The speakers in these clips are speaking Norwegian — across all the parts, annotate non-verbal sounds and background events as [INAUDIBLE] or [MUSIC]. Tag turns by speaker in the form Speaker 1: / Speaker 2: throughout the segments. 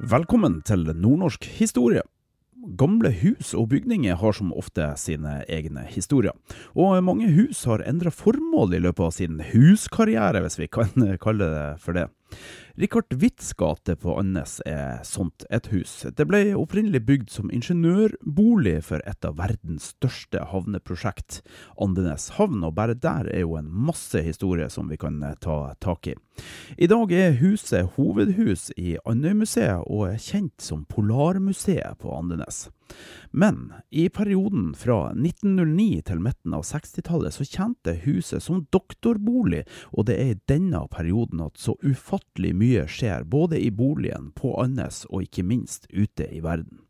Speaker 1: Velkommen til nordnorsk historie. Gamle hus og bygninger har som ofte sine egne historier, og mange hus har endra formål i løpet av sin huskarriere, hvis vi kan kalle det for det. Richard Witts gate på Andenes er sånt et hus. Det ble opprinnelig bygd som ingeniørbolig for et av verdens største havneprosjekt, Andenes havn, og bare der er jo en masse historie som vi kan ta tak i. I dag er huset hovedhus i Andøymuseet og er kjent som Polarmuseet på Andenes. Men i perioden fra 1909 til midten av 60-tallet så tjente huset som doktorbolig, og det er i denne perioden at så ufattelig mye skjer, både i boligen, på Andes og ikke minst ute i verden.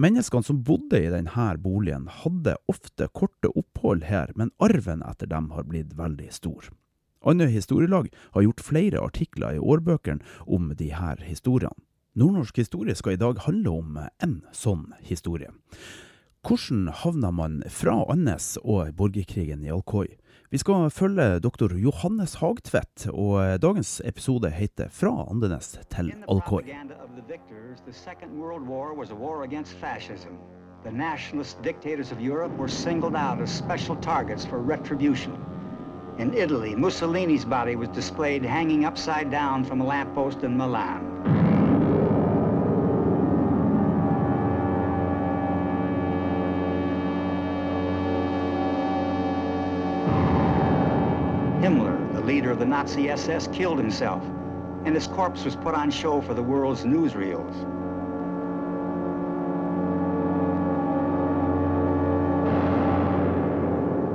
Speaker 1: Menneskene som bodde i denne boligen hadde ofte korte opphold her, men arven etter dem har blitt veldig stor. Andøy historielag har gjort flere artikler i årbøkene om her historiene. Nordnorsk historie skal i dag handle om en sånn historie. Hvordan havna man fra Andes og borgerkrigen i Alcoy? Vi skal følge doktor Johannes Hagtvedt, og dagens episode heter 'Fra Andenes til Alcoy'.
Speaker 2: The nationalist dictators of Europe were singled out as special targets for retribution. In Italy, Mussolini's body was displayed hanging upside down from a lamppost in Milan. Of the Nazi SS, killed himself, and his corpse was put on show for the world's newsreels.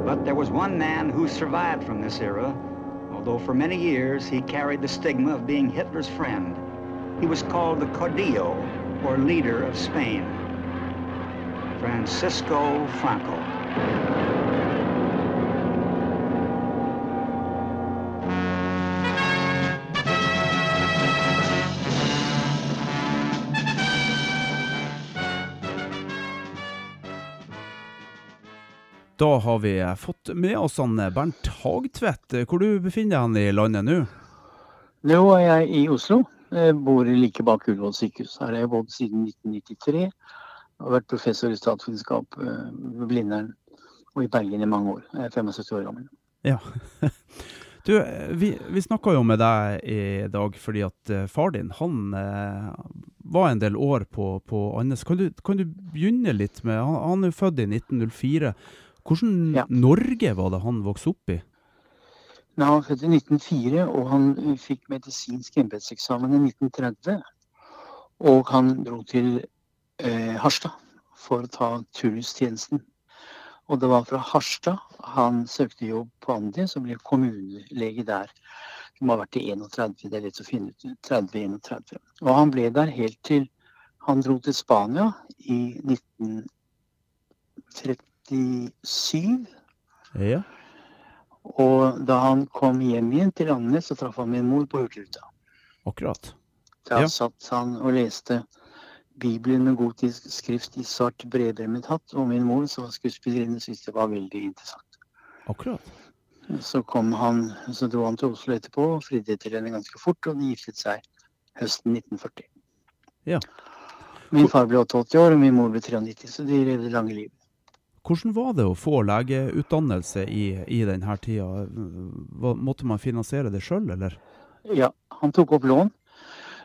Speaker 2: But there was one man who survived from this era, although for many years he carried the stigma of being Hitler's friend. He was called the Caudillo, or leader of Spain, Francisco Franco.
Speaker 1: Da har vi fått med oss han Bernt Hagtvedt. Hvor du befinner deg i landet nå?
Speaker 3: Nå er jeg i Oslo. Jeg bor like bak Ullevål sykehus. Her har jeg bodd siden 1993. Jeg har vært professor i statsvitenskap ved Blindern og i Bergen i mange år. Jeg er 75 år gammel.
Speaker 1: Ja. [LAUGHS] Du, vi, vi snakka jo med deg i dag fordi at far din han eh, var en del år på, på Andes. Kan du, kan du begynne litt med Han, han er jo født i 1904. Hvordan
Speaker 3: Ja.
Speaker 1: Norge var det han vokste opp i?
Speaker 3: Nei, han var født i 1904, og han fikk medisinsk embetseksamen i 1930. Og han dro til eh, Harstad for å ta turnustjenesten. Og det var fra Harstad han søkte jobb på Andi, som ble kommunelege der. Det må ha vært i 31, det er lett å finne ut. 30-31. Og han ble der helt til han dro til Spania i 1937.
Speaker 1: Ja.
Speaker 3: Og da han kom hjem igjen til Andenes, så traff han min mor på Hurtigruta.
Speaker 1: Akkurat.
Speaker 3: Da
Speaker 1: Ja.
Speaker 3: satt han og leste Bibelen med gotisk skrift i svart bredremmet hatt, og min mor, som var skuespillerinne, syntes det var veldig interessant.
Speaker 1: Akkurat.
Speaker 3: Så, kom han, så dro han til Oslo etterpå og fridde til henne ganske fort, og de giftet seg høsten 1940.
Speaker 1: Ja.
Speaker 3: Min far ble 88 år, og min mor ble 93, så de levde lange liv.
Speaker 1: Hvordan var det å få legeutdannelse i, i denne tida? Måtte man finansiere det sjøl, eller?
Speaker 3: Ja, han tok opp lån,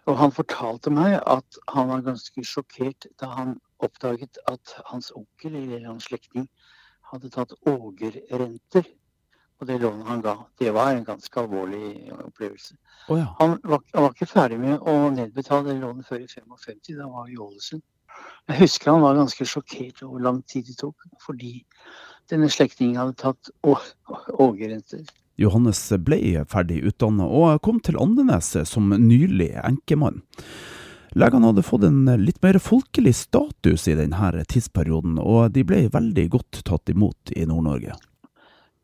Speaker 3: og han fortalte meg at han var ganske sjokkert da han oppdaget at hans onkel eller hans slektning hadde tatt ågerrenter på det lånet han ga. Det var en ganske alvorlig opplevelse.
Speaker 1: Oh, ja.
Speaker 3: Han var, han var ikke ferdig med å nedbetale det lånet før i 55, da han var i Ålesund. Jeg husker han var ganske sjokkert over hvor lang tid det tok, fordi denne slektningen hadde tatt ågerrenter.
Speaker 1: Johannes ble ferdig utdanna og kom til Andenes som nylig enkemann. Legene hadde fått en litt mer folkelig status i denne tidsperioden, og de ble veldig godt tatt imot i Nord-Norge.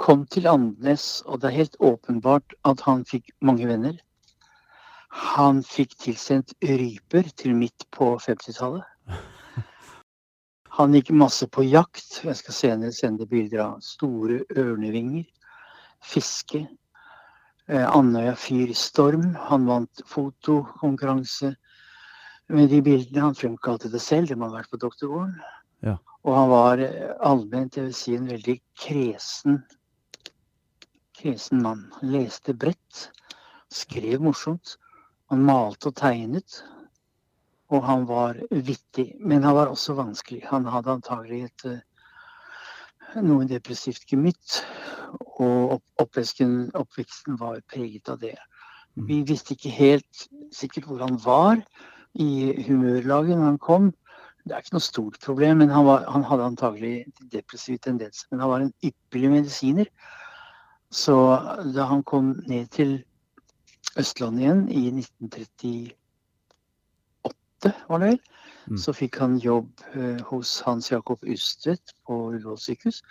Speaker 3: Kom til Andenes, og det er helt åpenbart at han fikk mange venner. Han fikk tilsendt ryper til midt på 50-tallet. Han gikk masse på jakt. Jeg skal senere sende bilder av store ørnevinger, fiske. Eh, Andøya Fyrstorm. Han vant fotokonkurranse med de bildene. Han fremkalte det selv, det må ha vært på doktorgården.
Speaker 1: Ja.
Speaker 3: Og han var eh, allment, jeg vil si, en veldig kresen, kresen mann. Han leste bredt, skrev morsomt. Han malte og tegnet. Og han var vittig, men han var også vanskelig. Han hadde antagelig et eh, noe depressivt gemytt, og opp oppveksten, oppveksten var preget av det.
Speaker 1: Mm.
Speaker 3: Vi visste ikke helt sikkert hvor han var i humørlaget når han kom. Det er ikke noe stort problem, men han, var, han hadde antagelig depressive tendenser. Men han var en ypperlig medisiner. Så da han kom ned til Østlandet igjen i 1938, var det vel,
Speaker 1: Mm.
Speaker 3: så fikk han jobb eh, hos Hans Jakob Ustvedt på Ullevål sykehus.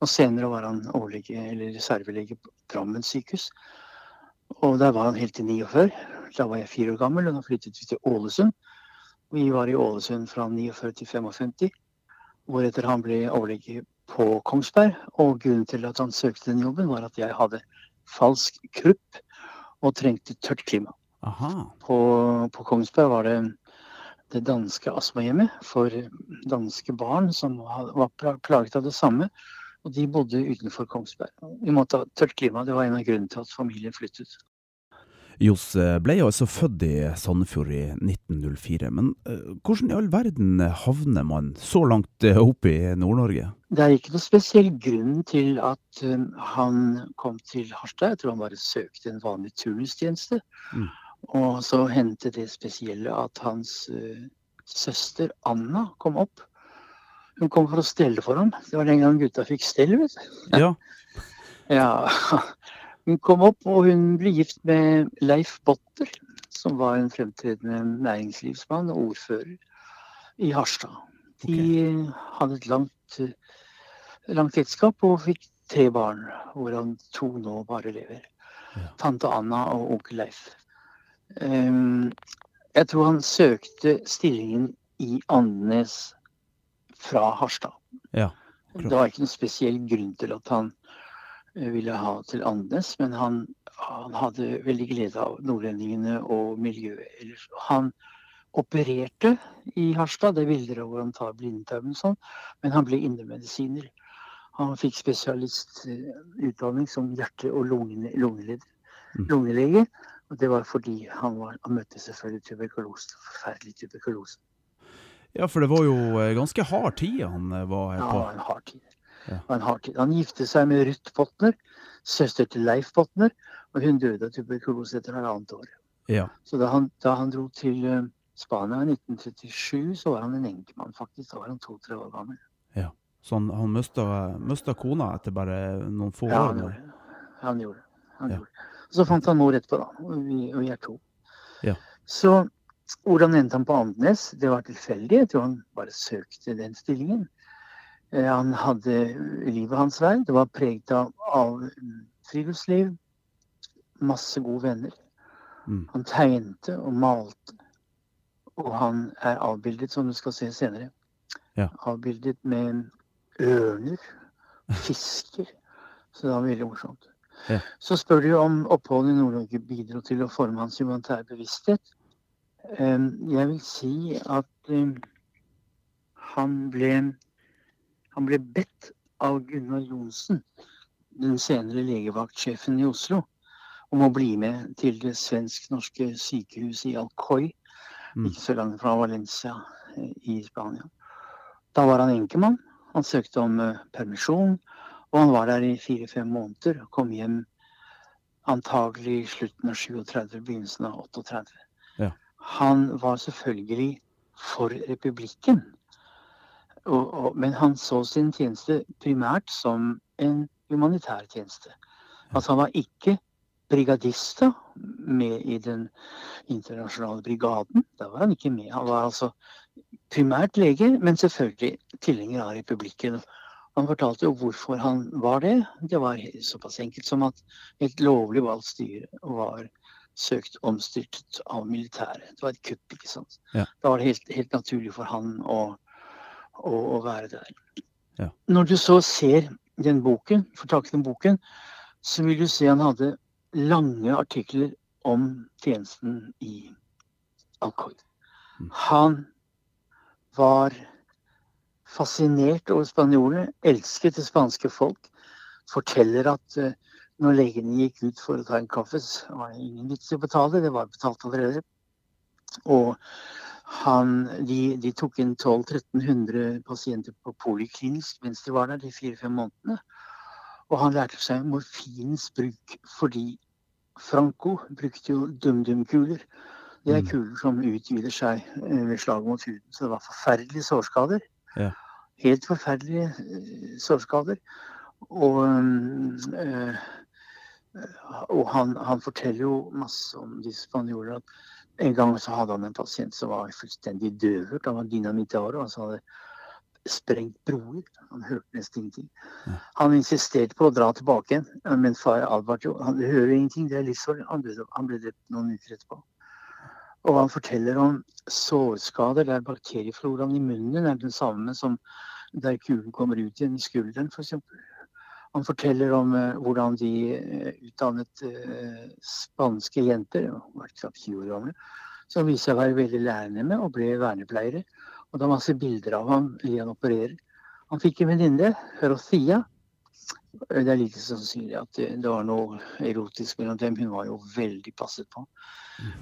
Speaker 3: Og senere var han overlege, eller reservelege på Drammen sykehus. Og der var han helt til 49. Da var jeg fire år gammel, og da flyttet vi til Ålesund. Vi var i Ålesund fra 49 til 55. Hvoretter han ble overlege på Kongsberg. Og grunnen til at han søkte den jobben, var at jeg hadde falsk krupp og trengte tørt klima.
Speaker 1: Aha.
Speaker 3: På, på Kongsberg var det det danske astmahjemmet for danske barn som var plaget av det samme. Og de bodde utenfor Kongsberg. Vi måtte ha tørt klima. Det var en av grunnene til at familien flyttet.
Speaker 1: Johs ble ble altså født i Sandefjord i 1904, men eh, hvordan i all verden havner man så langt eh, opp i Nord-Norge?
Speaker 3: Det er ikke noe spesiell grunn til at um, han kom til Harstad. Jeg tror han bare søkte en vanlig turnustjeneste.
Speaker 1: Mm.
Speaker 3: Og så hendte det spesielle at hans uh, søster Anna kom opp. Hun kom for å stelle for ham. Det var den gang gutta fikk stell, vet du.
Speaker 1: Ja. [LAUGHS]
Speaker 3: Ja. Hun kom opp, og hun ble gift med Leif Botter, som var en fremtredende næringslivsmann og ordfører i Harstad. De hadde et langt, eh, langt ekteskap og fikk tre barn, hvorav to nå bare lever.
Speaker 1: Ja.
Speaker 3: Tante Anna og onkel Leif. Ehm, jeg tror han søkte stillingen i Andenes fra Harstad.
Speaker 1: Ja,
Speaker 3: Det var ikke noen spesiell grunn til at han eh, ville ha til Andenes, men han, han hadde veldig glede av nordlendingene og miljøet ellers. Han opererte i Harstad, det er bilder av hvor han tar blindtarmen sånn, men han ble indremedisiner. Han fikk spesialistutdanning som hjerte- og lungeleder,
Speaker 1: Mm.
Speaker 3: lungelege, det var fordi han, var, han møtte selvfølgelig tuberkulose, forferdelig tuberkulose.
Speaker 1: ja, for det var jo eh, ganske hard tid han eh, var
Speaker 3: her
Speaker 1: på.
Speaker 3: Ja, en hard tid.
Speaker 1: Ja.
Speaker 3: En hard tid. Han gifte seg med Ruth Botner, søster til Leif Botner, og hun døde av tuberkulose etter halvannet år.
Speaker 1: Ja.
Speaker 3: Så da han, da han dro til eh, Spania i 1937, så var han en enkemann, faktisk. Da var han to-tre år gammel. Ja.
Speaker 1: Så han, han mista, mista kona etter bare noen få
Speaker 3: Ja,
Speaker 1: år.
Speaker 3: han gjorde det. Han gjorde det. Han
Speaker 1: Ja.
Speaker 3: gjorde det. Så fant han mor etterpå, da. Og vi, og vi er to.
Speaker 1: Ja.
Speaker 3: Så hvordan endte han på Andenes? Det var tilfeldig. Jeg tror han bare søkte den stillingen. Eh, Han hadde livet hans vei. Det var preget av, av friluftsliv. Masse gode venner.
Speaker 1: Mm.
Speaker 3: Han tegnte og malte. Og han er avbildet, som du skal se senere.
Speaker 1: Ja.
Speaker 3: Avbildet med ørner, fisker. Så det var veldig morsomt.
Speaker 1: Ja.
Speaker 3: Så spør du om oppholdet i Nord-Norge bidro til å forme hans humanitære bevissthet. Jeg vil si at han ble, han ble bedt av Gunnar Johnsen, den senere legevaktsjefen i Oslo, om å bli med til det svensk-norske sykehuset i Alcoy,
Speaker 1: Mm.
Speaker 3: ikke så langt fra Valencia eh, i Spania. Da var han enkemann. Han søkte om eh, permisjon, og han var der i fire-fem måneder. og Kom hjem antagelig i slutten av 37, begynnelsen av 38.
Speaker 1: Ja.
Speaker 3: Han var selvfølgelig for republikken. Og, og, men han så sin tjeneste primært som en humanitær tjeneste. Altså han var ikke brigadista med i den internasjonale brigaden. Da var han ikke med. Han var altså primært lege, men selvfølgelig tilhenger av republikken. Han fortalte jo hvorfor han var det. Det var såpass enkelt som at et lovlig valgt styre var søkt omstyrtet av militæret. Det var et kupp, ikke sant.
Speaker 1: Ja.
Speaker 3: Da var det helt, helt naturlig for han å, å, å være der.
Speaker 1: Ja.
Speaker 3: Når du så ser den boken, får tak i den boken, så vil du se han hadde lange artikler om tjenesten i Alcoy.
Speaker 1: Mm.
Speaker 3: Han var fascinert over spanjolene, elsket det spanske folk. Forteller at eh, når legene gikk ut for å ta en kaffe, så var det ingen vits i å betale, det var betalt allerede. Og han, de, de tok inn 1200-1300 pasienter på poliklinisk mens de var der de fire-fem månedene. Og han lærte seg morfinens bruk fordi Franco brukte jo dum-dum-kuler. Det er
Speaker 1: Mm.
Speaker 3: kuler som utvider seg eh, ved slag mot huden. Så det var forferdelige sårskader.
Speaker 1: Ja.
Speaker 3: Helt forferdelige eh, sårskader. Og, eh, og han, han forteller jo masse om disse spanjolene. at En gang så hadde han en pasient som var fullstendig døvhørt. Han var dynamitaro. Altså hadde sprengt broer. Han hørte nesten ingenting. Han insisterte på å dra tilbake igjen, men far advarte jo. Han hører ingenting, det er livsfarlig. Han han ble drept noen uker etterpå. Og han forteller om sårskader der bakteriefloraen i munnen er den samme som der kulen kommer ut igjen i skulderen, f.eks. Han forteller om uh, hvordan de uh, utdannet uh, spanske jenter, var knapt 20 år gamle, som viste seg å være veldig lærende og ble vernepleiere. Og det er masse bilder av ham i han opererer. Han fikk en venninne, Rothia. Det er like sannsynlig at det, det var noe erotisk mellom dem. Hun var jo veldig passet på.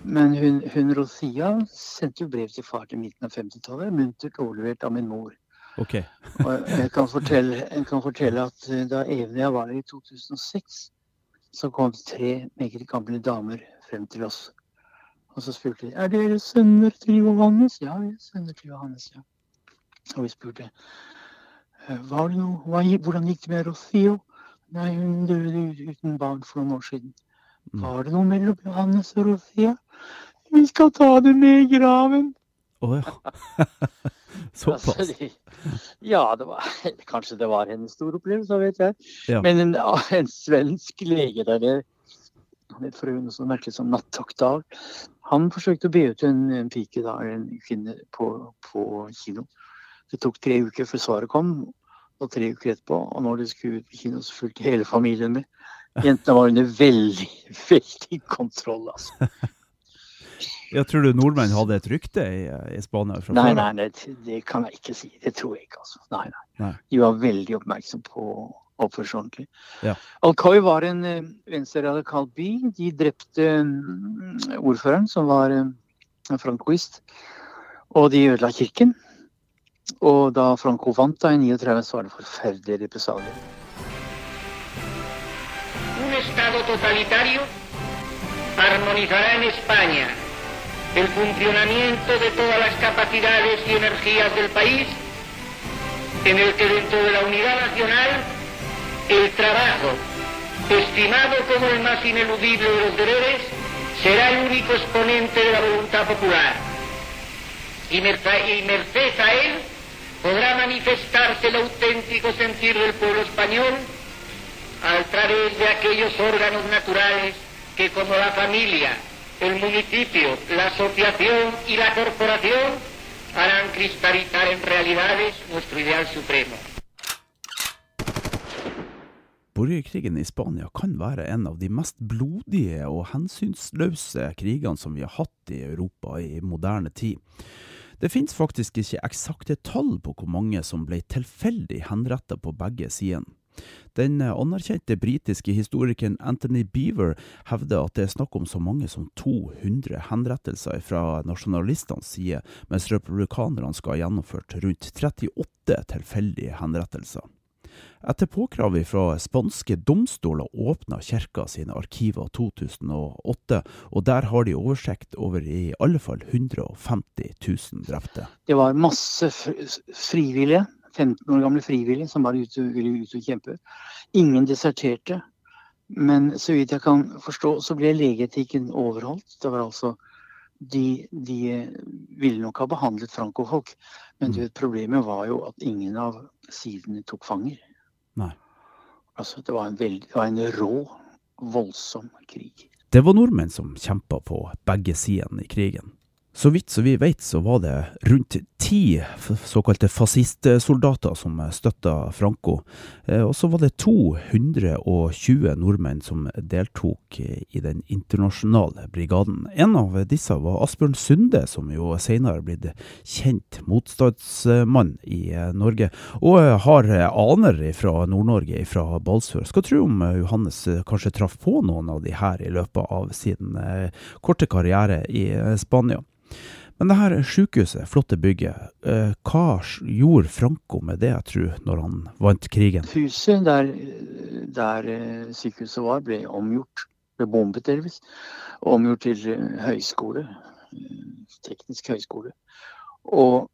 Speaker 3: Men hun, hun Rothia sendte jo brev til far til midten av 50-tallet, muntert overlevert av min mor.
Speaker 1: Ok.
Speaker 3: Og jeg kan fortelle, jeg kan fortelle at eh, da jeg var der i 2006, så kom tre meget gamle damer frem til oss. Og så spurte de er dere sønner til Johannes. Ja, vi er sønner til Johannes. ja. Og vi spurte «Eh, var det noe, hva, hvordan gikk det med Rocio?» Nei, hun døde uten barn for noen år siden.
Speaker 1: Mm.
Speaker 3: Var det noe mellom Johannes og Rocio?» Vi skal ta det med i graven.
Speaker 1: Å ja. [LAUGHS] Såpass.
Speaker 3: Altså, de, ja, det var, [LAUGHS] kanskje det var hennes store opplevelse, vet jeg.
Speaker 1: Ja.
Speaker 3: Men en, en svensk lege der nede, for hun så merkelig som Nattoktav, han forsøkte å be ut en, en pike, da, en kvinne, på, på kino. Det tok tre uker før svaret kom, og tre uker etterpå. Og når de skulle ut på kino, så fulgte hele familien med. Jentene var under veldig, [LAUGHS] veldig kontroll, altså. [LAUGHS]
Speaker 1: Jeg tror du nordmenn hadde et rykte i, i Spania fra
Speaker 3: Nei, nei, det, det kan jeg ikke si. Det tror jeg ikke, altså. Nei, nei.
Speaker 1: Nei.
Speaker 3: De var veldig oppmerksom på å oppføre seg ordentlig.
Speaker 1: Ja.
Speaker 3: Alcoy var en eh, venstreradikal by. De drepte mm, ordføreren, som var eh, en francoist. Og de ødela kirken. Og da Franco vant da i 39, så var det forferdelige represalier.
Speaker 4: Un Estado totalitario armonizará en España el funcionamiento de todas las capacidades y energías del país, en el que dentro de la unidad nacional el trabajo, estimado como el más ineludible de los deberes, será el único exponente de la voluntad popular. Y merced a él podrá manifestarse el auténtico sentir del pueblo español a través de aquellos órganos naturales que como la familia, el municipio, la asociación y la corporación harán cristalizar en realidades nuestro ideal supremo.
Speaker 1: Borgerkrigen i Spania kan være en av de mest blodige og hensynsløse krigene som vi har hatt i Europa i moderne tid. Det finnes faktisk ikke eksakte tall på hvor mange som ble tilfeldig henrettet på begge sider. Den anerkjente britiske historikeren Anthony Beaver hevder at det er snakk om så mange som 200 henrettelser fra nasjonalistenes side, mens republikanerne skal ha gjennomført rundt 38 tilfeldige henrettelser. Etter påkrav fra spanske domstoler åpna kirka sine arkiver 2008, og der har de oversikt over i alle fall 150 000 drepte.
Speaker 3: Det var masse frivillige, 15 år gamle frivillige, som var ute, ville ut og kjempe. Ingen deserterte. Men så vidt jeg kan forstå, så ble legeetikken overholdt. Det var altså de, de ville nok ha behandlet francofolk, men du vet, problemet var jo at ingen av sidene tok fanger.
Speaker 1: Nei.
Speaker 3: Altså, det var en, veldig, det var en rå, voldsom krig.
Speaker 1: Det var nordmenn som kjempa på begge sidene i krigen. Så vidt så vi vet, så var det rundt ti såkalte fascistsoldater som støtta Franco. Eh, og så var det 220 nordmenn som deltok i den internasjonale brigaden. En av disse var Asbjørn Sunde, som jo senere blitt kjent motstandsmann i eh, Norge. Og har aner fra Nord-Norge, fra Balsfjord. Skal tro om Johannes kanskje traff på noen av de her i løpet av sin eh, korte karriere i Spania. Men det her sykehuset, flotte bygget, eh, hva gjorde Franco med det, jeg tror, når han vant krigen?
Speaker 3: Huset der, der eh, sykehuset var, ble omgjort. Ble bombet delvis. Omgjort til eh, høyskole. Teknisk høyskole. Og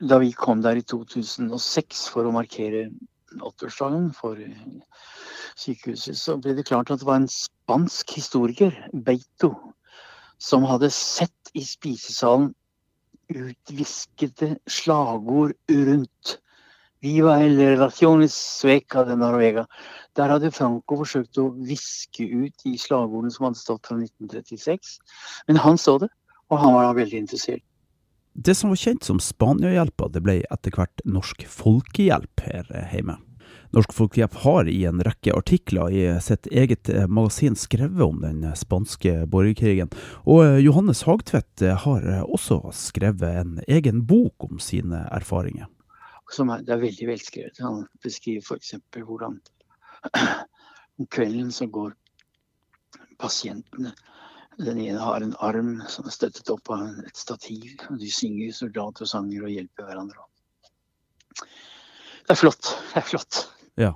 Speaker 3: da vi kom der i 2006 for å markere 80-årsdagen for sykehuset, så ble det klart at det var en spansk historiker, Beito, som hadde sett i spisesalen utviskede slagord rundt. Viva el relaciones sveca de Noruega. Der hadde Franco forsøkt å viske ut de slagordene som hadde stått fra 1936. Men han så det, og han var da veldig interessert.
Speaker 1: Det som var kjent som Spaniahjelpa, det ble etter hvert Norsk Folkehjelp her hjemme. Norsk Folkehjelp har i en rekke artikler i sitt eget eh, magasin skrevet om den spanske borgerkrigen. Og eh, Johannes Hagtvedt eh, har også skrevet en egen bok om sine erfaringer.
Speaker 3: Er, det er veldig velskrevet. Han beskriver f.eks. hvordan [CLEARS THROAT] om kvelden så går pasientene Den ene har en arm som er støttet opp av et stativ. og De synger soldater og sanger og hjelper hverandre. Det er flott. Det er flott.
Speaker 1: Ja,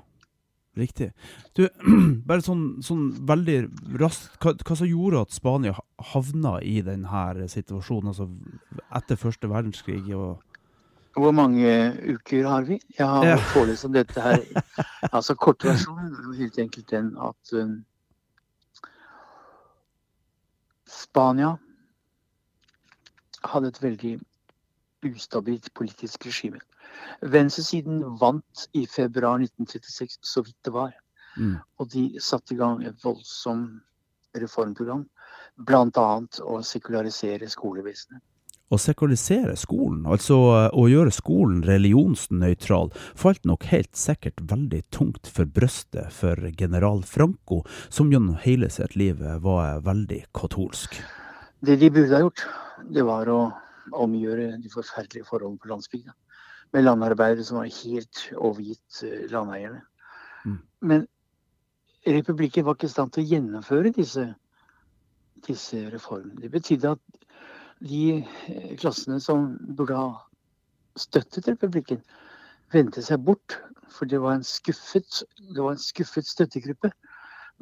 Speaker 1: riktig. Du, [CLEARS THROAT] bare sånn, sånn veldig raskt, hva, hva, som gjorde at Spania havna i denne situasjonen, altså etter første verdenskrig? og
Speaker 3: hvor mange uker har vi? Jeg har ja. forelest om dette her. altså Kortversjonen er helt enkelt den at um, Spania hadde et veldig ustabilt politisk regime. Venstresiden vant i februar 1936 så vidt det var. Mm. Og de satte i gang et voldsomt reformprogram. Bl.a. å sekularisere skolevesenet.
Speaker 1: Å sekularisere skolen, altså eh, å gjøre skolen religionsnøytral, falt nok helt sikkert veldig tungt for brøstet for general Franco, som gjennom hele sitt liv var veldig katolsk.
Speaker 3: Det de burde ha gjort, det var å omgjøre de forferdelige forholdene på landsbygda med landarbeidere som var helt overgitt eh, landeierne. Mm. Men republikken var ikke i stand til å gjennomføre disse, disse reformene. Det betydde at de eh, klassene som burde ha støttet republikken, vendte seg bort. For det var en skuffet, det var en skuffet støttegruppe.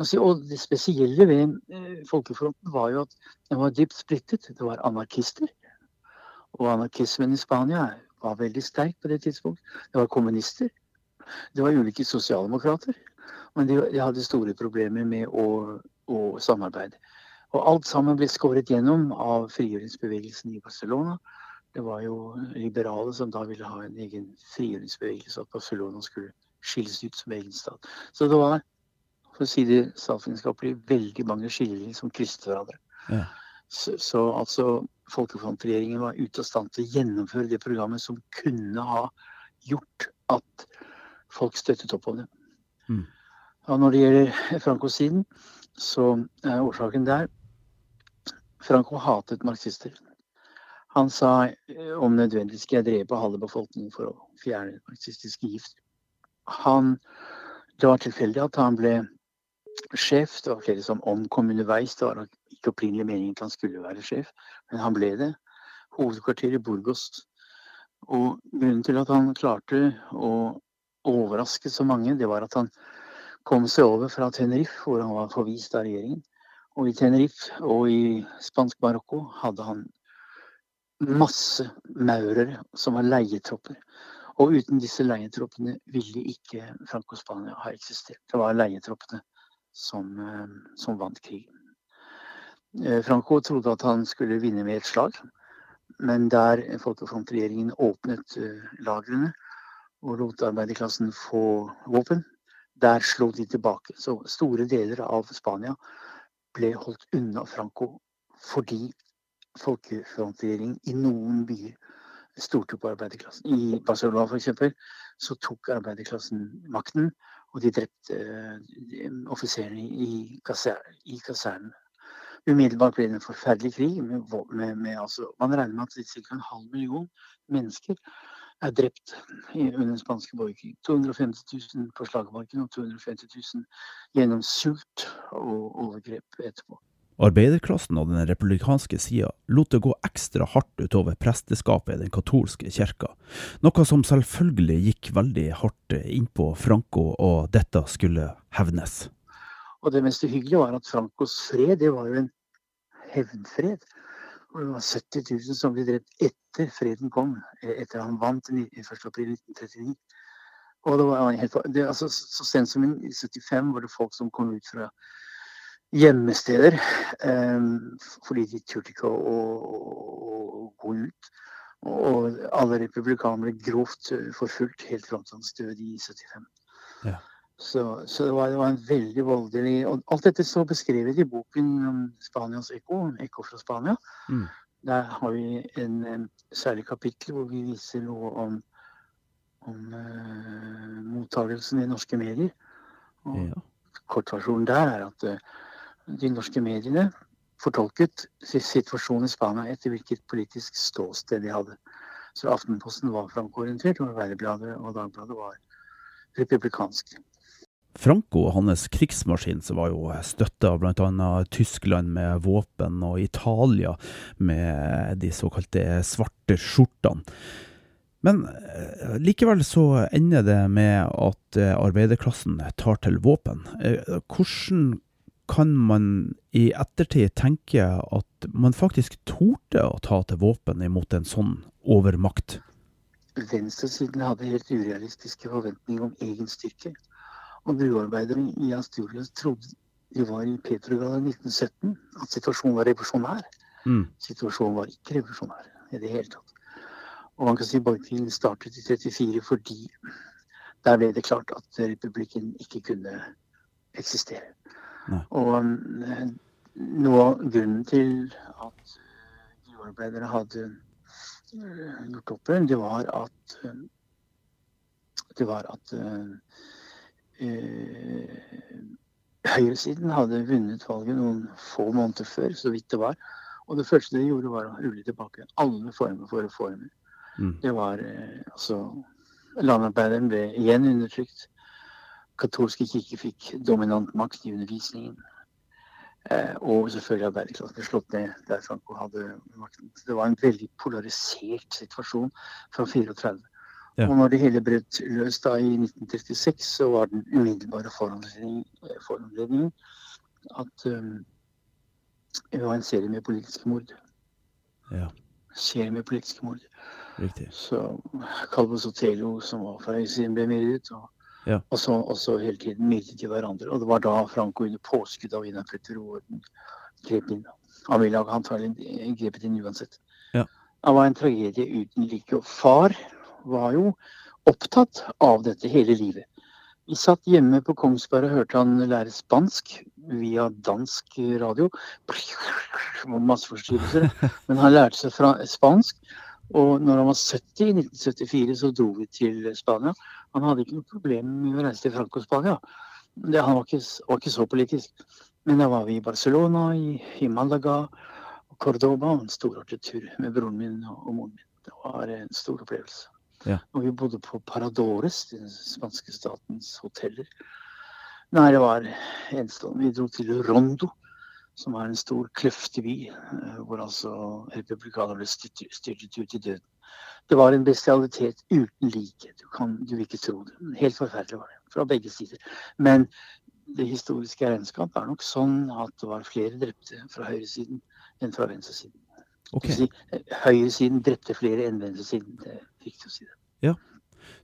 Speaker 3: Og det spesielle ved eh, Folkefronten var jo at den var dypt splittet. Det var anarkister. Og anarkismen i Spania var veldig sterk på det tidspunkt. Det var kommunister. Det var ulike sosialdemokrater. Men de, de hadde store problemer med å, å, samarbeide. Og alt sammen ble skåret gjennom av frigjøringsbevegelsen i Barcelona. Det var jo liberale som da ville ha en egen frigjøringsbevegelse, at Barcelona skulle skilles ut som egen stat. Så det var, for å si det statsvitenskapelig, veldig mange skillelinjer som krysset hverandre. Ja. Så, så altså Folkefrontregjeringen var ute av stand til å gjennomføre det programmet som kunne ha gjort at folk støttet opp om det. Mm. Og når det gjelder Franco-siden, så er årsaken der Franco hatet marxister. Han sa eh, om nødvendig skal jeg drepe halve befolkningen for å fjerne marxistiske gift. Han, det var tilfeldig at han ble sjef. Det var flere som omkom underveis. Det var ikke opprinnelig meningen at han skulle være sjef, men han ble det. Hovedkvarteret i Burgos. Og grunnen til at han klarte å overraske så mange, det var at han kom seg over fra Tenerife, hvor han var forvist av regjeringen. Og i Tenerife og i spansk Marokko hadde han masse maurere som var leietropper. Og uten disse leietroppene ville ikke Franco-Spania ha eksistert. Det var leietroppene som, eh, som vant krigen. Eh, Franco trodde at han skulle vinne med et slag, men der folkefrontregjeringen åpnet eh, lagrene og lot arbeiderklassen få våpen, der slo de tilbake. Så store deler av Spania ble holdt unna Franco fordi folkefrontregjeringen i noen byer stolte på arbeiderklassen. I Barcelona f.eks. så tok arbeiderklassen makten, og de drepte uh, offiserene i, kaser i kasernen. Umiddelbart ble det en forferdelig krig. Med, med, med, altså, man regner med at ca. en halv million mennesker er drept under den spanske borgerkrigen. 250 000 på slagmarken og 250 000 gjennom sult og overgrep etterpå.
Speaker 1: Arbeiderklassen og den republikanske sida lot det gå ekstra hardt utover presteskapet i den katolske kirka, noe som selvfølgelig gikk veldig hardt innpå Franco, og dette skulle hevnes.
Speaker 3: Og det mest uhyggelige var at Francos fred, det var jo en hevnfred. Og det var 70 000 som ble drept etter freden kom, etter han vant 1. april 1939. Og det var helt, det, altså, så sent som i 75 var det folk som kom ut fra gjemmesteder. Um, fordi de turte ikke å, å, å, gå ut. Og alle republikanere grovt eh, forfulgt helt fram til hans død i 75. Ja. Så, så det, var, det, var, en veldig voldelig Og alt dette så beskrevet i boken om Spanias ekko, 'Ekko fra Spania'. Mm. Der har vi en, en, særlig kapittel hvor vi viser noe om, om uh, mottagelsen i norske medier. Og ja. Kortversjonen der er at uh, de norske mediene fortolket situasjonen i Spania etter hvilket politisk ståsted de hadde. Så Aftenposten var frankoorientert, og Verdibladet og Dagbladet var republikansk.
Speaker 1: Franco og hans krigsmaskin som var jo støtta av bl.a. Tyskland med våpen og Italia med de såkalte svarte skjortene. Men eh, likevel så ender det med at eh, arbeiderklassen tar til våpen. Eh, hvordan kan man i ettertid tenke at man faktisk torde å ta til våpen imot en sånn overmakt?
Speaker 3: Venstresiden hadde helt urealistiske forventninger om egen styrke. Og bruarbeidere i Asturias trodde de var i Petrograd i 1917, at situasjonen var revolusjonær. Mm. Situasjonen var ikke revolusjonær i det hele tatt. Og man kan si borgerkrigen startet i 1934 fordi der ble det klart at republikken ikke kunne eksistere. Nei. Og eh, noe av grunnen til at gruearbeidere gruvearbeidere hadde eh, gjort opprør, det var at det var at høyresiden hadde vunnet valget noen få måneder før, så vidt det var. Og det første de gjorde, var å rulle tilbake alle former for reformer. Mm. Det var uh, altså Landarbeideren ble igjen undertrykt katolske kirker fikk dominant makt i undervisningen. Eh, og selvfølgelig arbeiderklassen ble slått ned der Franco hadde makten. Det var en veldig polarisert situasjon fra 34. Ja. Og når det hele brøt løs da i 1936, så var den umiddelbare foranledningen at um, det var en serie med politiske mord. Ja. Serie med politiske mord. Riktig. Så Calvo Sotelo, som var fra høyresiden, ble myrdet. og ja. Og, så, og, så, hele tiden myrdet de hverandre. Og det var da Franco under påskudd av Innakulturorden grep inn. Han ville antagelig grepet inn uansett. Ja. Det var en tragedie uten like. Og far var jo opptatt av dette hele livet. Vi satt hjemme på Kongsberg og hørte han lære spansk via dansk radio. Masse forstyrrelser. Men han lærte seg fra spansk. Og når han var 70 i 1974, så dro vi til Spania. Han hadde ikke noe problem med å reise til Franco-Spania. Han var ikke, var ikke, så politisk. Men da var vi i Barcelona, i, i Malaga og Cordoba. En storartet tur med broren min og, og moren min. Det var en stor opplevelse. Ja. Og vi bodde på Paradores, den spanske statens hoteller. Nei, det var enestående. Vi dro til Rondo, som er en stor, kløftig by, eh, hvor altså republikanerne ble styrtet ut i døden. Det var en bestialitet uten like. Du, kan, du vil ikke tro det. Helt forferdelig var det. Fra begge sider. Men det historiske regnskap er nok sånn at det var flere drepte fra høyresiden enn fra venstresiden. Okay. Si, høyresiden drepte flere enn venstresiden. Det er viktig å si det.
Speaker 1: Ja.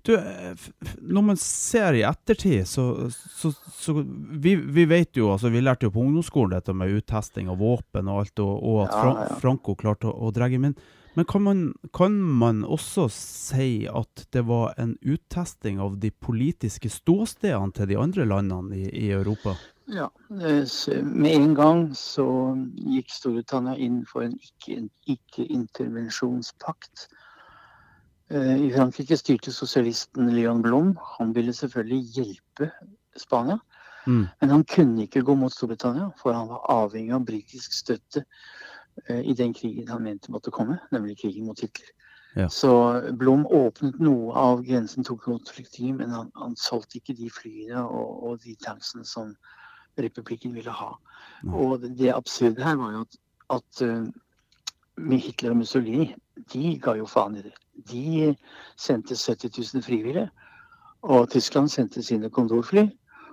Speaker 1: Du, eh, når man ser i ettertid, så, så, så vi, vi vet jo, altså vi lærte jo på ungdomsskolen dette med uttesting av våpen og alt, og, og at Fra,
Speaker 3: ja.
Speaker 1: Franco klarte å, å dra men, men kan man, kan man også si at det var en uttesting av de politiske ståstedene til de andre landene i, i Europa?
Speaker 3: Ja, eh, med en gang så gikk Storbritannia inn for en ikke- ikke-intervensjonspakt. Ikke I Frankrike styrte sosialisten Leon Blom. Han ville selvfølgelig hjelpe Spania.
Speaker 1: Mm.
Speaker 3: Men han kunne ikke gå mot Storbritannia, for han var avhengig av britisk støtte eh, i den krigen han mente måtte komme, nemlig krigen mot Hitler.
Speaker 1: Ja.
Speaker 3: Så Blom åpnet noe av grensen tok imot flyktninger, men han, han solgte ikke de flyene og, og de tanksene som republikken ville ha. Og det, absurde her var jo at, at eh, med Hitler og Mussolini, de ga jo faen i det. De sendte 70 000 frivillige, og Tyskland sendte sine kondorfly,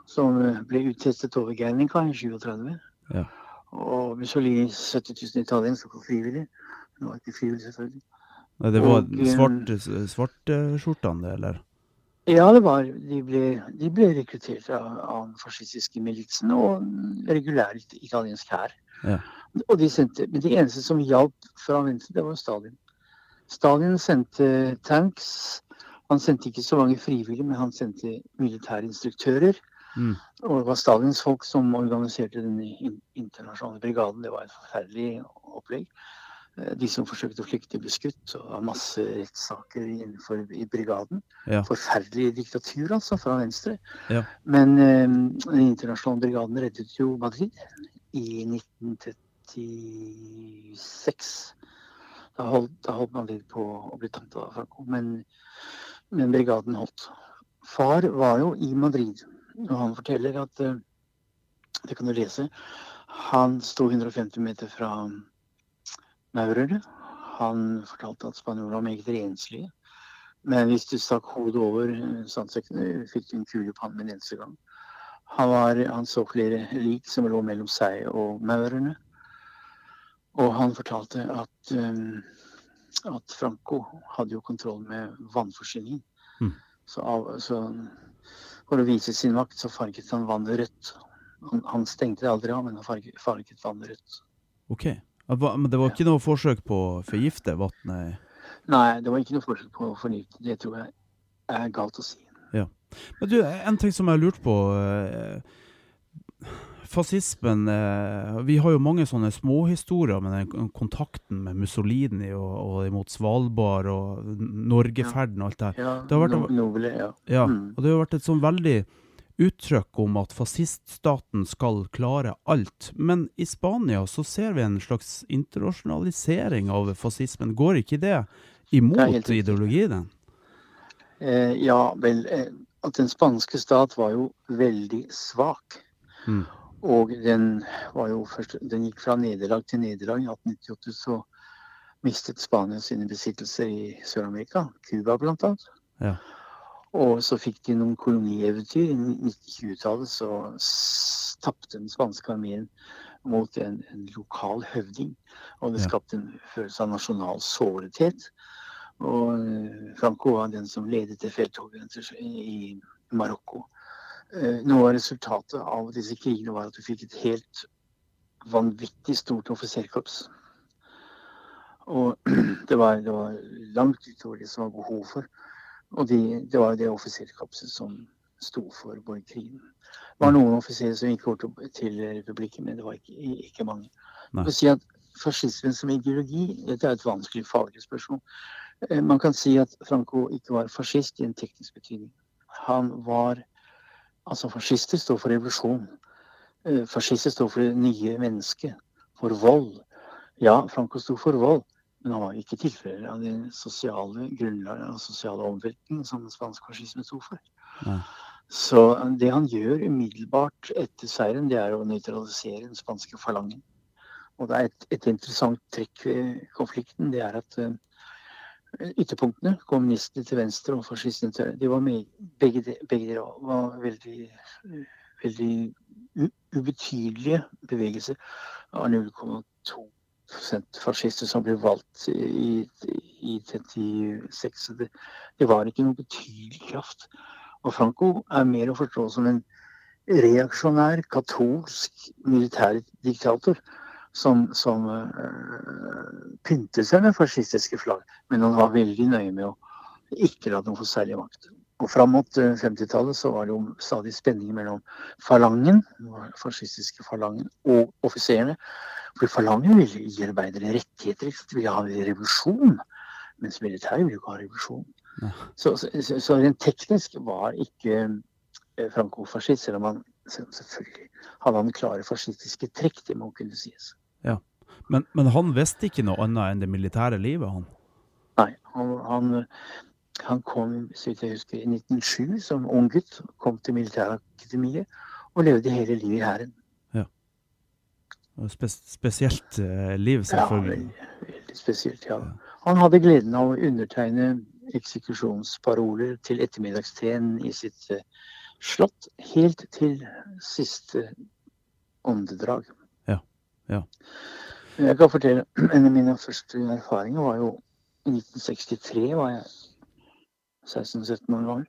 Speaker 3: som eh, ble uttestet over Guernica i 37.
Speaker 1: Ja.
Speaker 3: Og Mussolini 70 000 italienske frivillige. Det var ikke frivillig, selvfølgelig.
Speaker 1: Nei, Det var
Speaker 3: svartskjortene, svart,
Speaker 1: svarte svarteskjortene, det, eller?
Speaker 3: Ja, det var, de ble, de ble rekruttert av, av fascistiske militsen og regulær italiensk hær.
Speaker 1: Ja.
Speaker 3: Og de sendte, men det eneste som hjalp fra venstre, det var Stalin. Stalin sendte tanks. Han sendte ikke så mange frivillige, men han sendte militære instruktører.
Speaker 1: Mm.
Speaker 3: Og det var Stalins folk som organiserte den internasjonale brigaden. Det var et forferdelig opplegg. Eh, De som forsøkte å flykte, ble skutt. Og masse rettssaker innenfor i brigaden.
Speaker 1: Ja.
Speaker 3: Forferdelig diktatur, altså, fra venstre.
Speaker 1: Ja.
Speaker 3: Men um, den internasjonale brigaden reddet jo Madrid i 1936. Da holdt, da holdt Madrid på å bli tatt av Franco, men, men brigaden holdt. Far var jo i Madrid, og han forteller at eh, Det kan du lese. Han sto 150 meter fra maurerne. Han fortalte at spanjolene var meget renslige. Men hvis du stakk hodet over eh, sandsekkene, fikk du en kule på han med en eneste gang. Han, var, han så flere lik som lå mellom seg og maurerne. Og han fortalte at, um, at Franco hadde jo kontroll med vannforsyningen.
Speaker 1: Mm.
Speaker 3: Så, av, så for å vise sin makt, så farget han vannet rødt. Han, han stengte det aldri av, men han farget, farget vannet rødt.
Speaker 1: OK. Men det var ikke noe forsøk på å forgifte vannet?
Speaker 3: Nei, det var ikke noe forsøk på å forgifte. Det tror jeg er galt å si. Ja.
Speaker 1: Men du, en ting som jeg har lurt på eh, Fascismen eh, Vi har jo mange sånne småhistorier med den kontakten med Mussolini og, og imot Svalbard og Norgeferden og alt det her.
Speaker 3: Ja,
Speaker 1: Det har vært-
Speaker 3: no, ja.
Speaker 1: Ja,
Speaker 3: Mm.
Speaker 1: og det har vært et sånn veldig uttrykk om at fasciststaten skal klare alt. Men i Spania så ser vi en slags internasjonalisering av fascismen. Går ikke det imot
Speaker 3: det
Speaker 1: ideologien?
Speaker 3: Eh, ja, vel, eh, at den spanske stat var jo veldig svak.
Speaker 1: Mm.
Speaker 3: Og den først Den gikk fra nederlag til nederlag. I 1898 så mistet Spania sine besittelser i Sør-Amerika, Cuba bl.a.
Speaker 1: Ja.
Speaker 3: Og så fikk de noen kolonieventyr. I 1920-tallet så tapte den spanske armeen mot en, en lokal høvding. Og det skapte en følelse av nasjonal sårthet. Og eh, Franco var den som ledet det felttoget i Marokko. Eh, Noe av resultatet av disse krigene var at du fikk et helt vanvittig stort offiserkorps. Og [CLEARS THROAT] det var, det var langt utover det som var behov for. Og de, det var jo det offiserkorpset som sto for borgerkrigen. Det var noen offiserer som gikk over til, republikken, men det var ikke, ikke mange. Å si at Fascismen som ideologi, dette er et vanskelig faglig spørsmål. Eh, Man kan si at Franco ikke var fascist i en teknisk betydning. Han var Altså, fascister står for revolusjon. Eh, Fascister står for det nye mennesket. For vold. Ja, Franco sto for vold, men han var ikke tilfeller av de sosiale grunnlaget og sosiale omveltningene som spansk fascisme sto for.
Speaker 1: Ja.
Speaker 3: Så det han gjør umiddelbart etter seieren, det er å nøytralisere den spanske falangen. Og det er et, et interessant trekk ved konflikten, det er at eh, ytterpunktene, kommunistene til venstre og fascistene til høyre, de var med, begge, de, begge de var veldig, veldig ubetydelige bevegelser. av 0,2 fascister som ble valgt i, i 36. Det, det var ikke noen betydelig kraft. Og Franco er mer å forstå som en reaksjonær, katolsk militærdiktator som, som uh, pyntet seg med fascistiske flagg. Men han var veldig nøye med å ikke la dem få særlig makt. Og fram mot 50-tallet så var det jo stadig spenning mellom falangen, fascistiske falangen, og offiserene. For falangen ville gi arbeidere rettigheter, de ville ha revolusjon. Mens militæret ville ikke ha revolusjon. Ja. Så, så, så, rent teknisk var ikke eh, Franco fascist, selv om han selvfølgelig hadde han klare fascistiske trekk, det må kunne sies.
Speaker 1: Ja, Men, men han visste ikke noe annet enn det militære livet, han?
Speaker 3: Nei, han, han han kom så vidt jeg husker, i 1907 som ung gutt. Kom til militærakademiet og levde hele livet i hæren.
Speaker 1: Ja. Spes spesielt eh, liv, selvfølgelig.
Speaker 3: Ja, veldig, veldig spesielt, ja. Han hadde gleden av å undertegne eksekusjonsparoler til ettermiddagsteen i sitt eh, slott, helt til siste åndedrag.
Speaker 1: Ja, ja.
Speaker 3: Jeg kan fortelle, En av mine første erfaringer var jo i 1963 var jeg 16-17 år.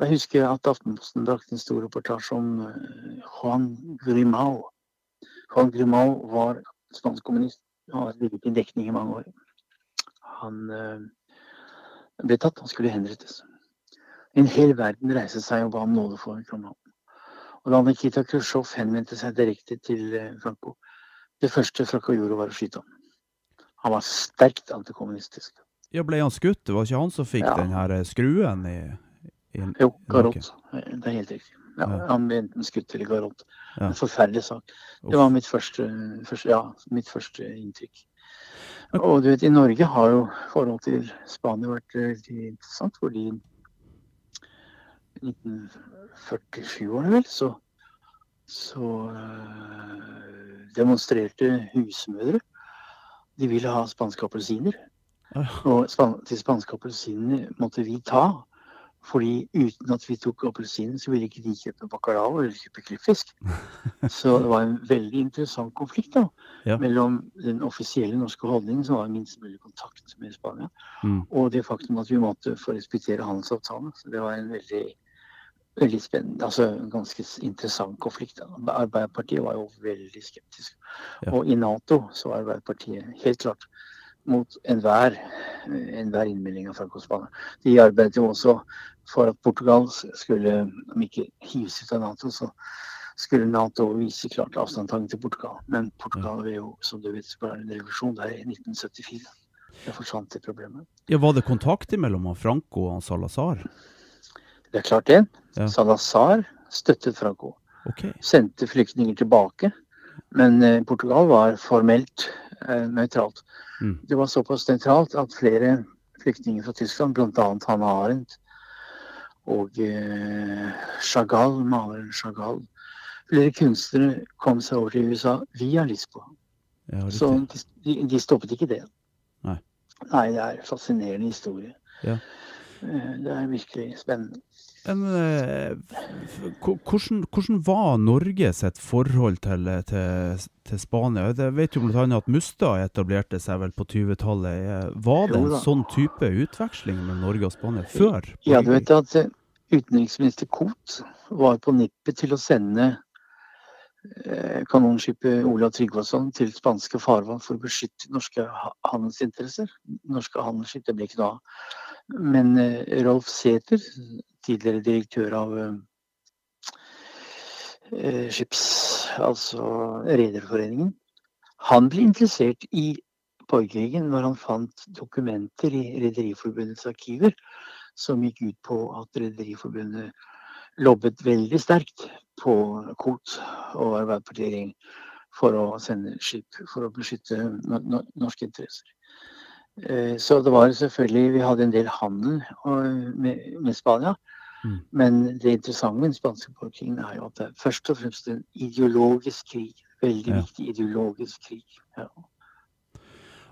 Speaker 3: Jeg husker at Aftenposten brakte en stor reportasje om eh, Juan Grimao. Juan Grimao var spansk kommunist. Han har ligget i dekning i mange år. Han uh, ble tatt, han skulle henrettes. En hel verden reiste seg og ba om nåde for Grimau. Og da Nikita Khrusjtsjov henvendte seg direkte til uh, Franco, det første Franco gjorde, var å skyte ham. Han var sterkt antikommunistisk.
Speaker 1: Ja, Ble han skutt? Det var ikke han som fikk ja. den her eh, skruen i,
Speaker 3: i Jo, garott. Det er helt riktig. Ja, ja. Han ble enten skutt eller garott. Ja. En forferdelig sak. Det var mitt første, første, ja, mitt første inntrykk. Og du vet, i Norge har jo forholdet til Spania vært eh, veldig interessant, fordi i 1947-årene, vel, så, så øh, demonstrerte husmødre. De ville ha spanske appelsiner. Og de spanske appelsiner måtte vi ta. Fordi uten at vi tok appelsinen, så ville ikke de kjøpe bacalao eller kjøpe klippfisk. [LAUGHS] Så det var en veldig interessant konflikt da, ja. mellom den offisielle norske holdningen, som var minst mulig kontakt med Spania, mm. og det faktum at vi måtte få respektere handelsavtalen. Så det var en veldig, veldig spennende, altså en ganske interessant konflikt. Da. Arbeiderpartiet var jo veldig skeptisk. Ja. Og i Nato så var Arbeiderpartiet helt klart mot enhver enhver innmelding av Franco-Spania. De arbeidet jo også for at Portugal skulle, om ikke hives ut av Nato, så skulle Nato vise klart avstandtagen til Portugal. Men Portugal vil jo, som du vet, bare en revolusjon der i 1974. Det forsvant det problemet.
Speaker 1: Ja, Var det kontakt mellom Franco og Salazar?
Speaker 3: Det er klart det. Ja. Salazar støttet Franco.
Speaker 1: Okay.
Speaker 3: Sendte flyktninger tilbake. Men eh, Portugal var formelt eh, nøytralt. Mm. Det var såpass sentralt at flere flyktninger fra Tyskland, bl.a. Hanne Arendt og eh, Chagall, maleren Chagall, flere kunstnere kom seg over til USA via Lisboa. Ja, Så de, de, stoppet ikke det.
Speaker 1: Nei.
Speaker 3: Nei, det er en fascinerende historie.
Speaker 1: Ja.
Speaker 3: Eh, det er virkelig spennende.
Speaker 1: En, eh, hvordan, hvordan, var Norge sitt forhold til, til, til Spania? Jeg vet jo bl.a. at Mustad etablerte seg vel på 20-tallet. Eh, var det en sånn type utveksling mellom Norge og Spania før?
Speaker 3: Ja, du vet at eh, utenriksminister Koht var på nippet til å sende kanonskipet Olav Tryggvason til spanske farvann for å beskytte norske handelsinteresser. Norske handelsskip, det ble ikke noe av. Men Rolf Sæther, tidligere direktør av eh, skips, altså Rederforeningen. Han ble interessert i borgerkrigen når han fant dokumenter i Rederiforbundets arkiver som gikk ut på at Rederiforbundet lobbet veldig sterkt på KOT og Arbeiderpartiet for å sende skip for å beskytte norske interesser. Eh, så det var selvfølgelig Vi hadde en del handel med, med Spania. Mm. Men det interessante med den spanske borgerkrigen er jo at det er først og fremst en ideologisk krig. Veldig ja. viktig ideologisk krig. Ja.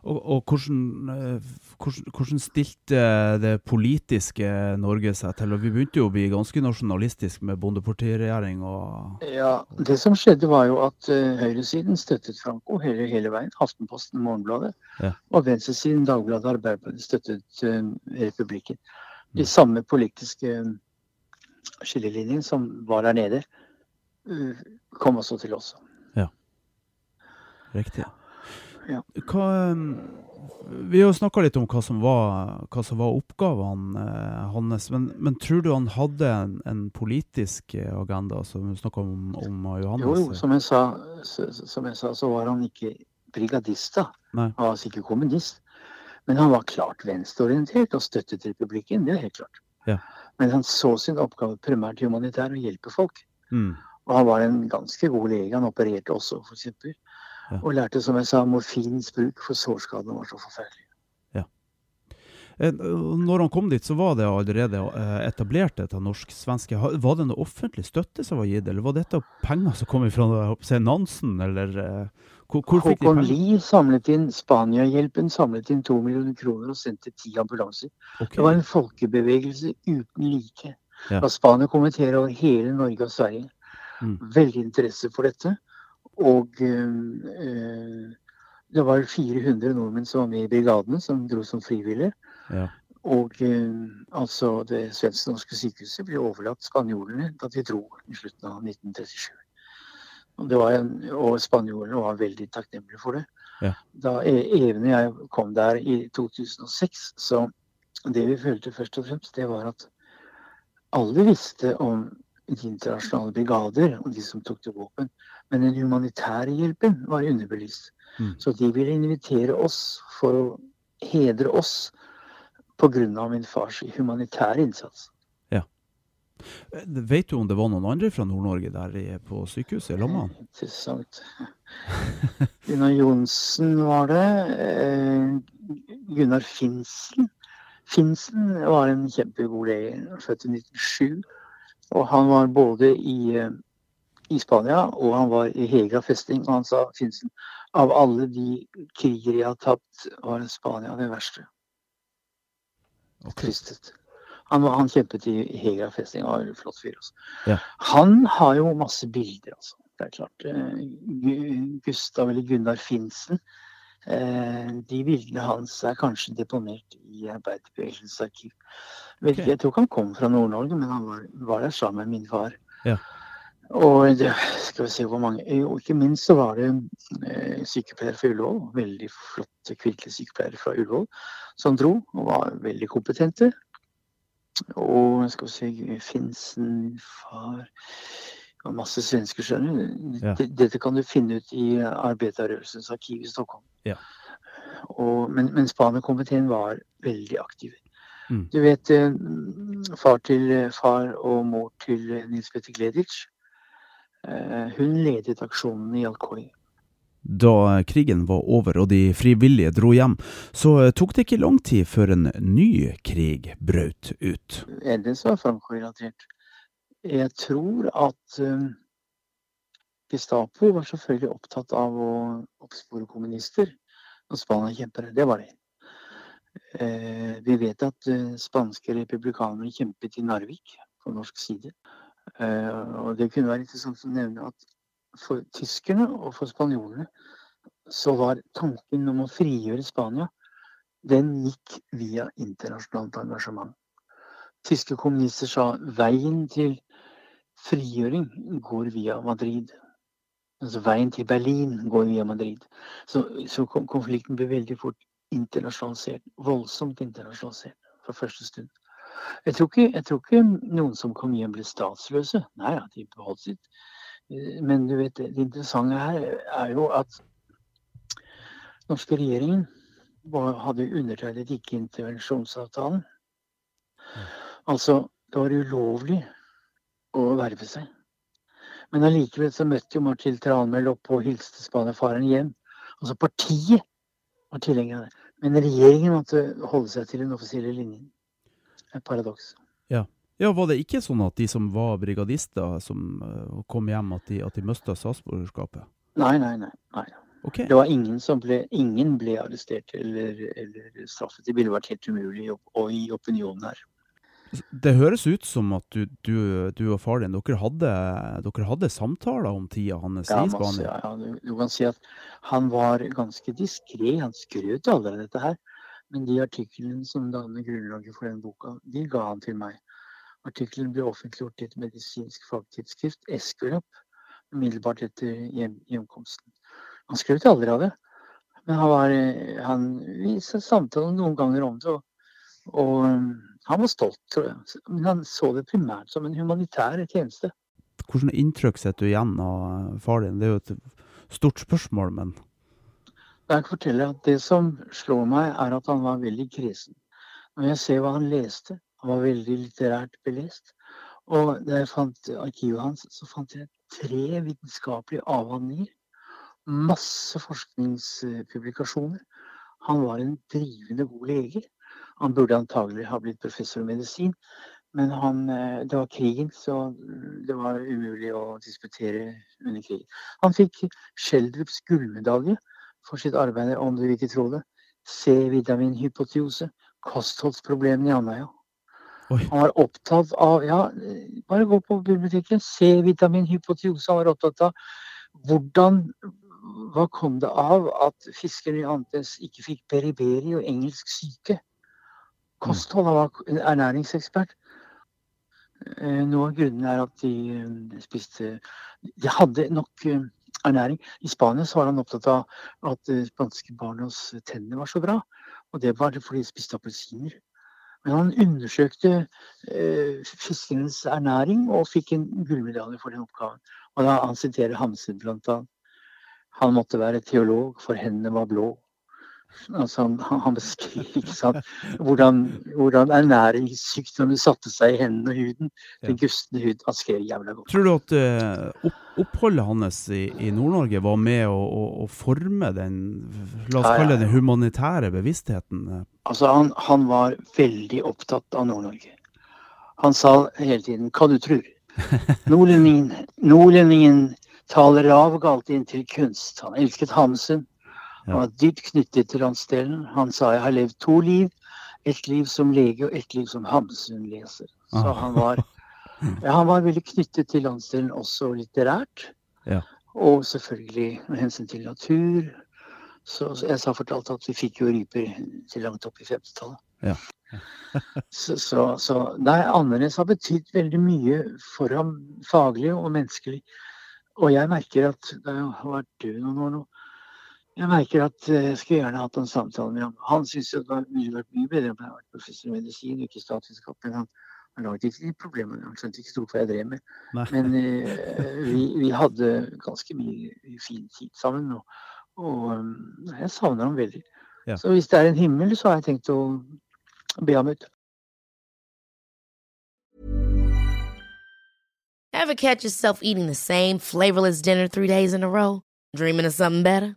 Speaker 1: Og, og hvordan, eh, hvordan, hvordan stilte det politiske Norge seg til? Og vi begynte jo å bli ganske nasjonalistisk med bondepartiregjering og
Speaker 3: Ja, Det som skjedde, var jo at uh, høyresiden støttet Franco hele, hele veien. Aftenposten, Morgenbladet.
Speaker 1: Ja.
Speaker 3: Og venstresiden, Dagbladet, Arbeiderpartiet, støttet uh, republikken. De
Speaker 1: Mm.
Speaker 3: samme politiske skillelinjene som var der nede, uh, kom også til oss.
Speaker 1: Riktig.
Speaker 3: Ja.
Speaker 1: Hva, eh, vi har jo snakka litt om hva som var, hva som var oppgavene eh, hans, men, men tror du han hadde en, en politisk eh, agenda, som du snakka om, om Johannes?
Speaker 3: Jo, jo, som jeg, sa, som jeg sa, så var han ikke brigadist, da.
Speaker 1: Nei.
Speaker 3: Han var sikkert kommunist. Men han var klart venstreorientert og støttet republikken, det er helt klart.
Speaker 1: Ja.
Speaker 3: Men han så sin oppgave primært humanitær, å hjelpe folk.
Speaker 1: Mm.
Speaker 3: Og han var en ganske god lege. Han opererte også, eksempel.
Speaker 1: Ja.
Speaker 3: Og lærte, som jeg sa, morfinens bruk, for sårskadene var så forferdelige.
Speaker 1: Ja. Når han kom dit, så var det allerede eh, etablert dette norsk-svenske. Var det noe offentlig støtte som var gitt, eller var dette penger som kom fra Nansen, eller eh, hvor, hvor
Speaker 3: Håkon? Lie samlet inn Spania-hjelpen samlet inn to millioner kroner og sendte ti ambulanser.
Speaker 1: Okay.
Speaker 3: Det var en folkebevegelse uten like.
Speaker 1: Ja.
Speaker 3: Spania kommenterer over hele Norge og Sverige.
Speaker 1: Mm.
Speaker 3: Veldig interesse for dette. Og eh, det var 400 nordmenn som var med i brigadene, som dro som frivillige.
Speaker 1: Ja.
Speaker 3: Og øh, altså det svensk-norske sykehuset ble overlatt spanjolene da de dro i slutten av 1937. Og, det var en, og spanjolene var veldig takknemlige for det.
Speaker 1: Ja.
Speaker 3: Da E- Even og jeg kom der i 2006, så det vi følte først og fremst, det var at alle visste om de internasjonale brigader og de som tok til våpen, men den humanitære hjelpen var underbelyst.
Speaker 1: Mm.
Speaker 3: Så de ville invitere oss for å hedre oss pga. min fars humanitære innsats.
Speaker 1: Eh, Vet du om det var noen andre fra Nord-Norge der i, på sykehuset i Lomma?
Speaker 3: Interessant. [LAUGHS] Gunnar Johnsen var det. eh, Gunnar Finsen. Finsen var en kjempegod lege, født i 1907. Og han var både i, eh, i Spania og han var i Hega festning. Og han sa, Finsen, av alle de kriger jeg har tapt, var Spania det verste.
Speaker 1: Ok.
Speaker 3: Tristet. Han, han kjempet i Hegra festning og var en flott fyr. Altså.
Speaker 1: Ja.
Speaker 3: Han har jo masse bilder, altså. Det er klart. eh, Gustav eller Gunnar Finsen. Eh, de bildene hans er kanskje deponert i Arbeiderbevegelsens arkiv. Jeg tror ikke han kom fra Nord-Norge, men han var, var der sammen med min far.
Speaker 1: Ja.
Speaker 3: Og det, skal vi se hvor mange Og ikke minst så var det eh, sykepleiere fra Ullevål. Veldig flotte kvinnelige sykepleiere fra Ullevål som dro og var veldig kompetente. Og skal vi se Finsen, far og masse svensker, skjønner du.
Speaker 1: Ja.
Speaker 3: Dette- kan du finne ut i arbeiderrørelsens arkiv i Stockholm.
Speaker 1: Ja.
Speaker 3: Og, men, men Spania-komiteen var veldig aktiv.
Speaker 1: Mm.
Speaker 3: Du vet, eh, far til far og mor til Nils Petter Gleditsch, eh, hun ledet aksjonen i Alcoy.
Speaker 1: Da krigen var over og de frivillige dro hjem, så eh, tok det ikke lang tid før en ny krig brøt ut.
Speaker 3: Eldres var Franco-relatert. Jeg tror at eh, Gestapo var selvfølgelig opptatt av å oppspore kommunister og spanerkjempere. Det var det. Eh, vi vet at spanske republikanere kjempet i Narvik på norsk side. Og det kunne være interessant å nevne at for tyskerne og for spanjolene så var tanken om å frigjøre Spania, den gikk via internasjonalt engasjement. Tyske kommunister sa veien til frigjøring går via Madrid. Altså veien til Berlin går via Madrid. Så, så konflikten ble veldig fort internasjonalisert. Voldsomt internasjonalisert fra første stund. Jeg tror ikke, jeg tror ikke noen som kom hjem ble statsløse. Nei ja, de beholdt sitt. Men du vet, det interessante her er jo at norske regjeringen hadde undertegnet ikke-intervensjonsavtalen. Altså, det var ulovlig å verve seg. Men allikevel så møtte jo Martil Tranmæl opp og hilste Spania-faren hjem. Altså partiet var tilhenger av det. Men regjeringen måtte holde seg til den offisielle linjen. Et paradoks.
Speaker 1: Ja, Var det ikke sånn at de som var brigadister, som eh, kom hjem, at de, at de mista statsborgerskapet?
Speaker 3: Nei, nei, nei. nei.
Speaker 1: Okay.
Speaker 3: Det var ingen som ble, ingen ble arrestert eller, eller straffet. Det ville vært helt umulig å gi i opinionen her.
Speaker 1: Det høres ut som at du, du, du og far din dere hadde, dere hadde samtaler om tida hans
Speaker 3: Ja,
Speaker 1: i Spania.
Speaker 3: ja, ja. Du, du kan si at han var ganske diskré. Han skrøt aldri av dette her. Men de artiklene som danner grunnlaget for den boka, de ga han til meg. Artikkelen ble offentliggjort i et medisinsk fagtidsskrift, Esculap, umiddelbart etter hjem, hjemkomsten. Han skrøt aldri av det. Men han, var, han viste samtalen noen ganger om det, og, og um, han var stolt, tror jeg. Men han så det primært som en humanitær tjeneste.
Speaker 1: Hvilke inntrykk setter du igjen av far din? Det er jo et stort spørsmål, men
Speaker 3: Jeg kan fortelle at Det som slår meg, er at han var veldig kresen. Når jeg ser hva han leste, han var veldig litterært belest. Og da jeg fant arkivet hans, så fant jeg tre vitenskapelige avhandlinger. Masse forskningspublikasjoner. Han var en drivende god lege. Han burde antagelig ha blitt professor i medisin, men han, eh, det var krigen, så det var umulig å disputere under krigen. Han fikk Schjelderups gullmedalje for sitt arbeid, om du ikke tror det. C-vitaminhypotiose, Kostholdsproblemene i Andøya.
Speaker 1: Oi.
Speaker 3: Han var opptatt av Ja, bare gå på biblioteket. C-vitaminhypotyose. Han var opptatt av hvordan Hva kom det av at fiskere i Antes ikke fikk beriberi og engelsk syke? Kosthold. Han var ernæringsekspert. Eh, Noe av grunnen er at de eh, spiste De hadde nok eh, ernæring. I Spania var han opptatt av at spanske barnas tenner var så bra. Og det var fordi de spiste appelsiner. Men han undersøkte eh, fiskenes ernæring og fikk en gullmedalje for den oppgaven. Og da han siterer Hamsun annet. Han måtte være teolog, for hendene var blå. Altså han, han beskriver [LAUGHS] hvordan, hvordan ernæringssykdommen satte seg i hendene og huden. Den gustne hud. Han skrev jævla godt.
Speaker 1: tror du at uh, oppholdet hans i, i Nord-Norge var med å, å, å forme den, la oss kalle det den humanitære bevisstheten?
Speaker 3: Altså, han, han var veldig opptatt av Nord-Norge. Han sa hele tiden 'hva du tror'. [LAUGHS] Nordlendingen, nordlendingen taler lavgalt inn til kunst. Han elsket Hamsun. Han var dypt knyttet til landsdelen. Han sa 'jeg har levd to liv'. Et liv som lege og et liv som Hamsun leser. Så
Speaker 1: Ah.
Speaker 3: han var, [LAUGHS] han var veldig knyttet til landsdelen også litterært.
Speaker 1: Ja.
Speaker 3: Og selvfølgelig med hensyn til natur. Så, så jeg sa fortalt at vi fikk jo ryper til langt opp i 50-tallet.
Speaker 1: Ja. [LAUGHS]
Speaker 3: så, så, så nei, Andenes har betydd veldig mye for ham faglig og menneskelig. Og jeg merker at da jeg har vært død noen år nå, jeg merker at eh, jeg skulle gjerne hatt en samtale med ham. Han syns det var- ville vært mye bedre om jeg hadde vært professor i medisin og ikke statsvitenskap. Men han, han laget ikke de problemene. Han skjønte ikke stort hva jeg drev med.
Speaker 1: Nei.
Speaker 3: Men uh, vi, vi hadde ganske mye fin tid sammen. Og, og um, jeg savner ham veldig.
Speaker 1: Ja.
Speaker 3: Så hvis det er en himmel, så har jeg tenkt å be ham ut.
Speaker 5: Ever catch yourself eating the same flavorless dinner three days in a row? Dreaming of something better?